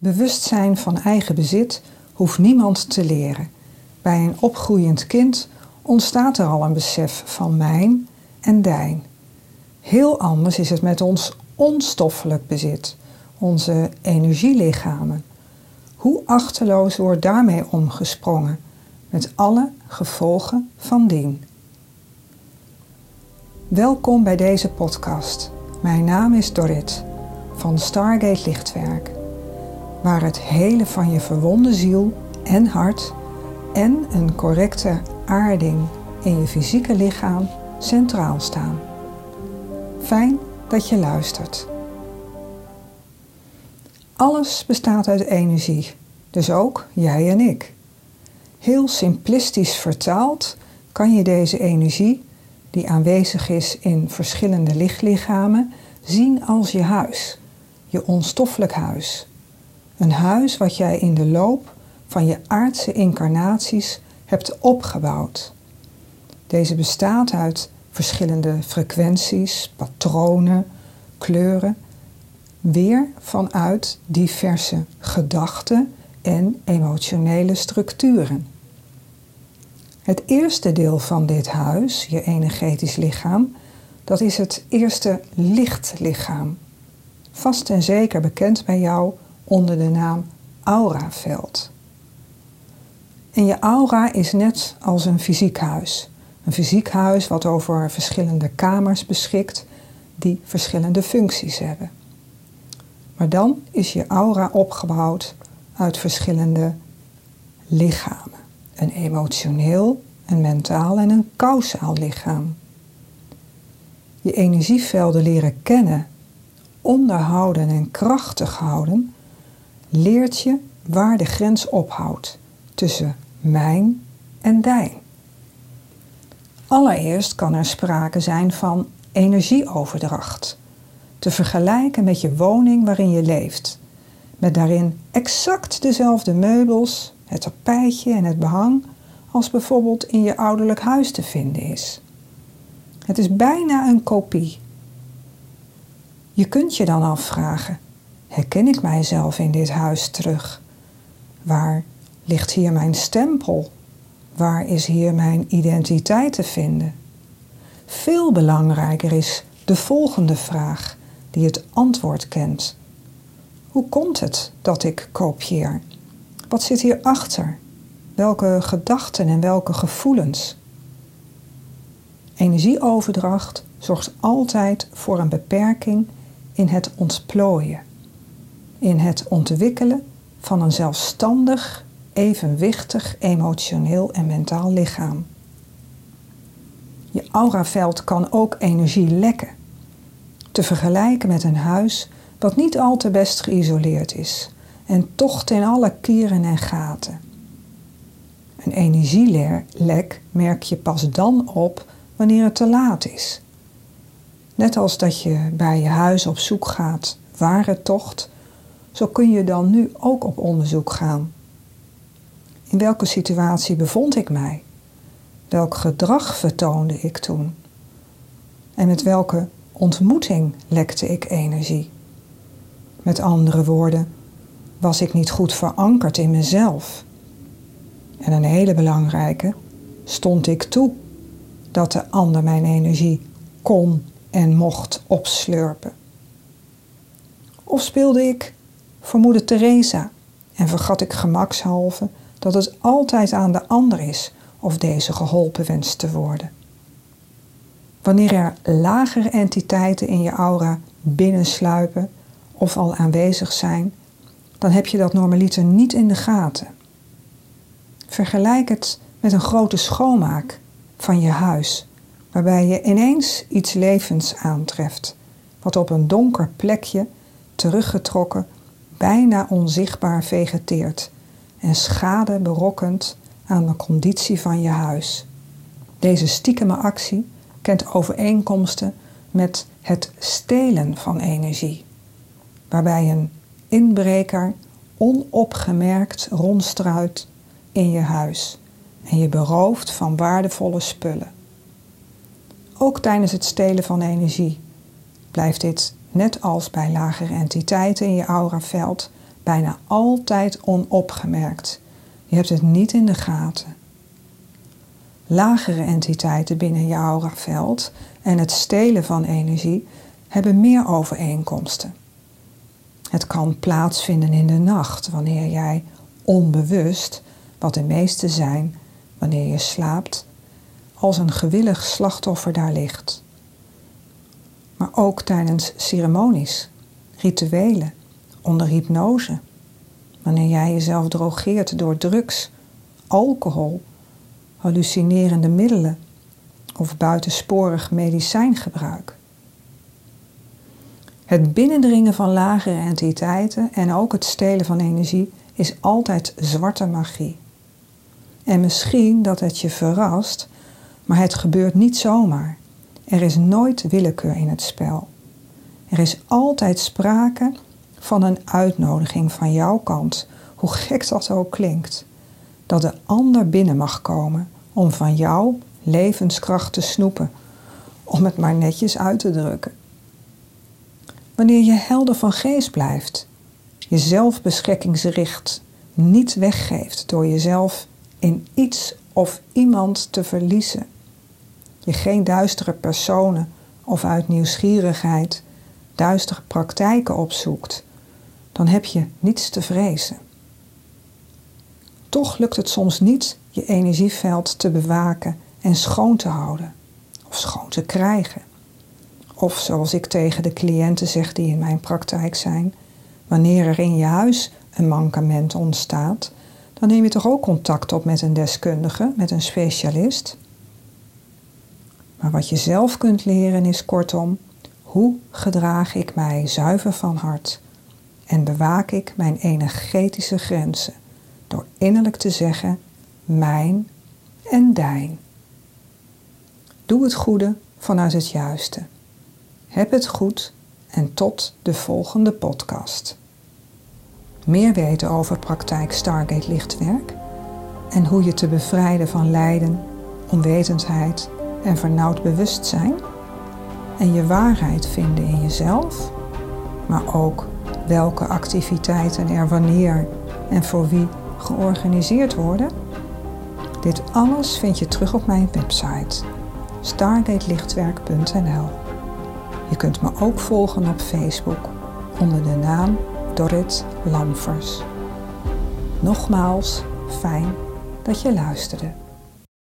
Bewustzijn van eigen bezit hoeft niemand te leren. Bij een opgroeiend kind ontstaat er al een besef van mijn en dijn. Heel anders is het met ons onstoffelijk bezit, onze energielichamen. Hoe achterloos wordt daarmee omgesprongen, met alle gevolgen van dien. Welkom bij deze podcast. Mijn naam is Dorit van Stargate Lichtwerk, waar het hele van je verwonde ziel en hart en een correcte aarding in je fysieke lichaam centraal staan. Fijn dat je luistert. Alles bestaat uit energie, dus ook jij en ik. Heel simplistisch vertaald kan je deze energie, die aanwezig is in verschillende lichtlichamen, zien als je huis, je onstoffelijk huis. Een huis wat jij in de loop van je aardse incarnaties hebt opgebouwd. Deze bestaat uit verschillende frequenties, patronen, kleuren, weer vanuit diverse gedachten en emotionele structuren. Het eerste deel van dit huis, je energetisch lichaam, dat is het eerste lichtlichaam. Vast en zeker bekend bij jou onder de naam auraveld. En je aura is net als een fysiek huis. Een fysiek huis wat over verschillende kamers beschikt die verschillende functies hebben. Maar dan is je aura opgebouwd uit verschillende lichamen. Een emotioneel, een mentaal en een kausaal lichaam. Je energievelden leren kennen, onderhouden en krachtig houden, leert je waar de grens ophoudt tussen mijn en dijn. Allereerst kan er sprake zijn van energieoverdracht, te vergelijken met je woning waarin je leeft, met daarin exact dezelfde meubels, het tapijtje en het behang als bijvoorbeeld in je ouderlijk huis te vinden is. Het is bijna een kopie. Je kunt je dan afvragen: herken ik mijzelf in dit huis terug? Waar ligt hier mijn stempel? Waar is hier mijn identiteit te vinden? Veel belangrijker is de volgende vraag, die het antwoord kent. Hoe komt het dat ik kopieer? Wat zit hierachter? Welke gedachten en welke gevoelens? Energieoverdracht zorgt altijd voor een beperking in het ontplooien, in het ontwikkelen van een zelfstandig, evenwichtig emotioneel en mentaal lichaam. Je auraveld kan ook energie lekken, te vergelijken met een huis wat niet al te best geïsoleerd is en toch ten alle kieren en gaten. Een energielek merk je pas dan op wanneer het te laat is. Net als dat je bij je huis op zoek gaat waar het tocht, zo kun je dan nu ook op onderzoek gaan. In welke situatie bevond ik mij? Welk gedrag vertoonde ik toen? En met welke ontmoeting lekte ik energie? Met andere woorden, was ik niet goed verankerd in mezelf? En een hele belangrijke, stond ik toe dat de ander mijn energie kon en mocht opslurpen? Of speelde ik voor Teresa en vergat ik gemakshalve dat het altijd aan de ander is of deze geholpen wenst te worden? Wanneer er lagere entiteiten in je aura binnensluipen of al aanwezig zijn, dan heb je dat normaliter niet in de gaten. Vergelijk het met een grote schoonmaak van je huis, waarbij je ineens iets levens aantreft, wat op een donker plekje, teruggetrokken, bijna onzichtbaar vegeteert en schade berokkent aan de conditie van je huis. Deze stiekeme actie kent overeenkomsten met het stelen van energie, waarbij een inbreker onopgemerkt rondstruit in je huis en je berooft van waardevolle spullen. Ook tijdens het stelen van energie blijft dit, net als bij lagere entiteiten in je auraveld, bijna altijd onopgemerkt. Je hebt het niet in de gaten. Lagere entiteiten binnen je auraveld en het stelen van energie hebben meer overeenkomsten. Het kan plaatsvinden in de nacht wanneer jij onbewust, wat de meeste zijn wanneer je slaapt, als een gewillig slachtoffer daar ligt. Maar ook tijdens ceremonies, rituelen, onder hypnose, wanneer jij jezelf drogeert door drugs, alcohol, hallucinerende middelen of buitensporig medicijngebruik. Het binnendringen van lagere entiteiten en ook het stelen van energie is altijd zwarte magie. En misschien dat het je verrast, maar het gebeurt niet zomaar. Er is nooit willekeur in het spel. Er is altijd sprake van een uitnodiging van jouw kant, hoe gek dat ook klinkt, dat de ander binnen mag komen om van jouw levenskracht te snoepen, om het maar netjes uit te drukken. Wanneer je helder van geest blijft, jezelf beschikkingsricht niet weggeeft door jezelf in iets of iemand te verliezen, je geen duistere personen of uit nieuwsgierigheid duistere praktijken opzoekt, dan heb je niets te vrezen. Toch lukt het soms niet je energieveld te bewaken en schoon te houden, of schoon te krijgen. Of zoals ik tegen de cliënten zeg die in mijn praktijk zijn, wanneer er in je huis een mankement ontstaat, dan neem je toch ook contact op met een deskundige, met een specialist. Maar wat je zelf kunt leren is kortom, hoe gedraag ik mij zuiver van hart en bewaak ik mijn energetische grenzen door innerlijk te zeggen mijn en dijn. Doe het goede vanuit het juiste. Heb het goed en tot de volgende podcast. Meer weten over praktijk Stargate Lichtwerk en hoe je te bevrijden van lijden, onwetendheid en vernauwd bewustzijn en je waarheid vinden in jezelf, maar ook welke activiteiten er wanneer en voor wie georganiseerd worden. Dit alles vind je terug op mijn website stargatelichtwerk.nl. Je kunt me ook volgen op Facebook onder de naam Dorrit Lamfers. Nogmaals, fijn dat je luisterde.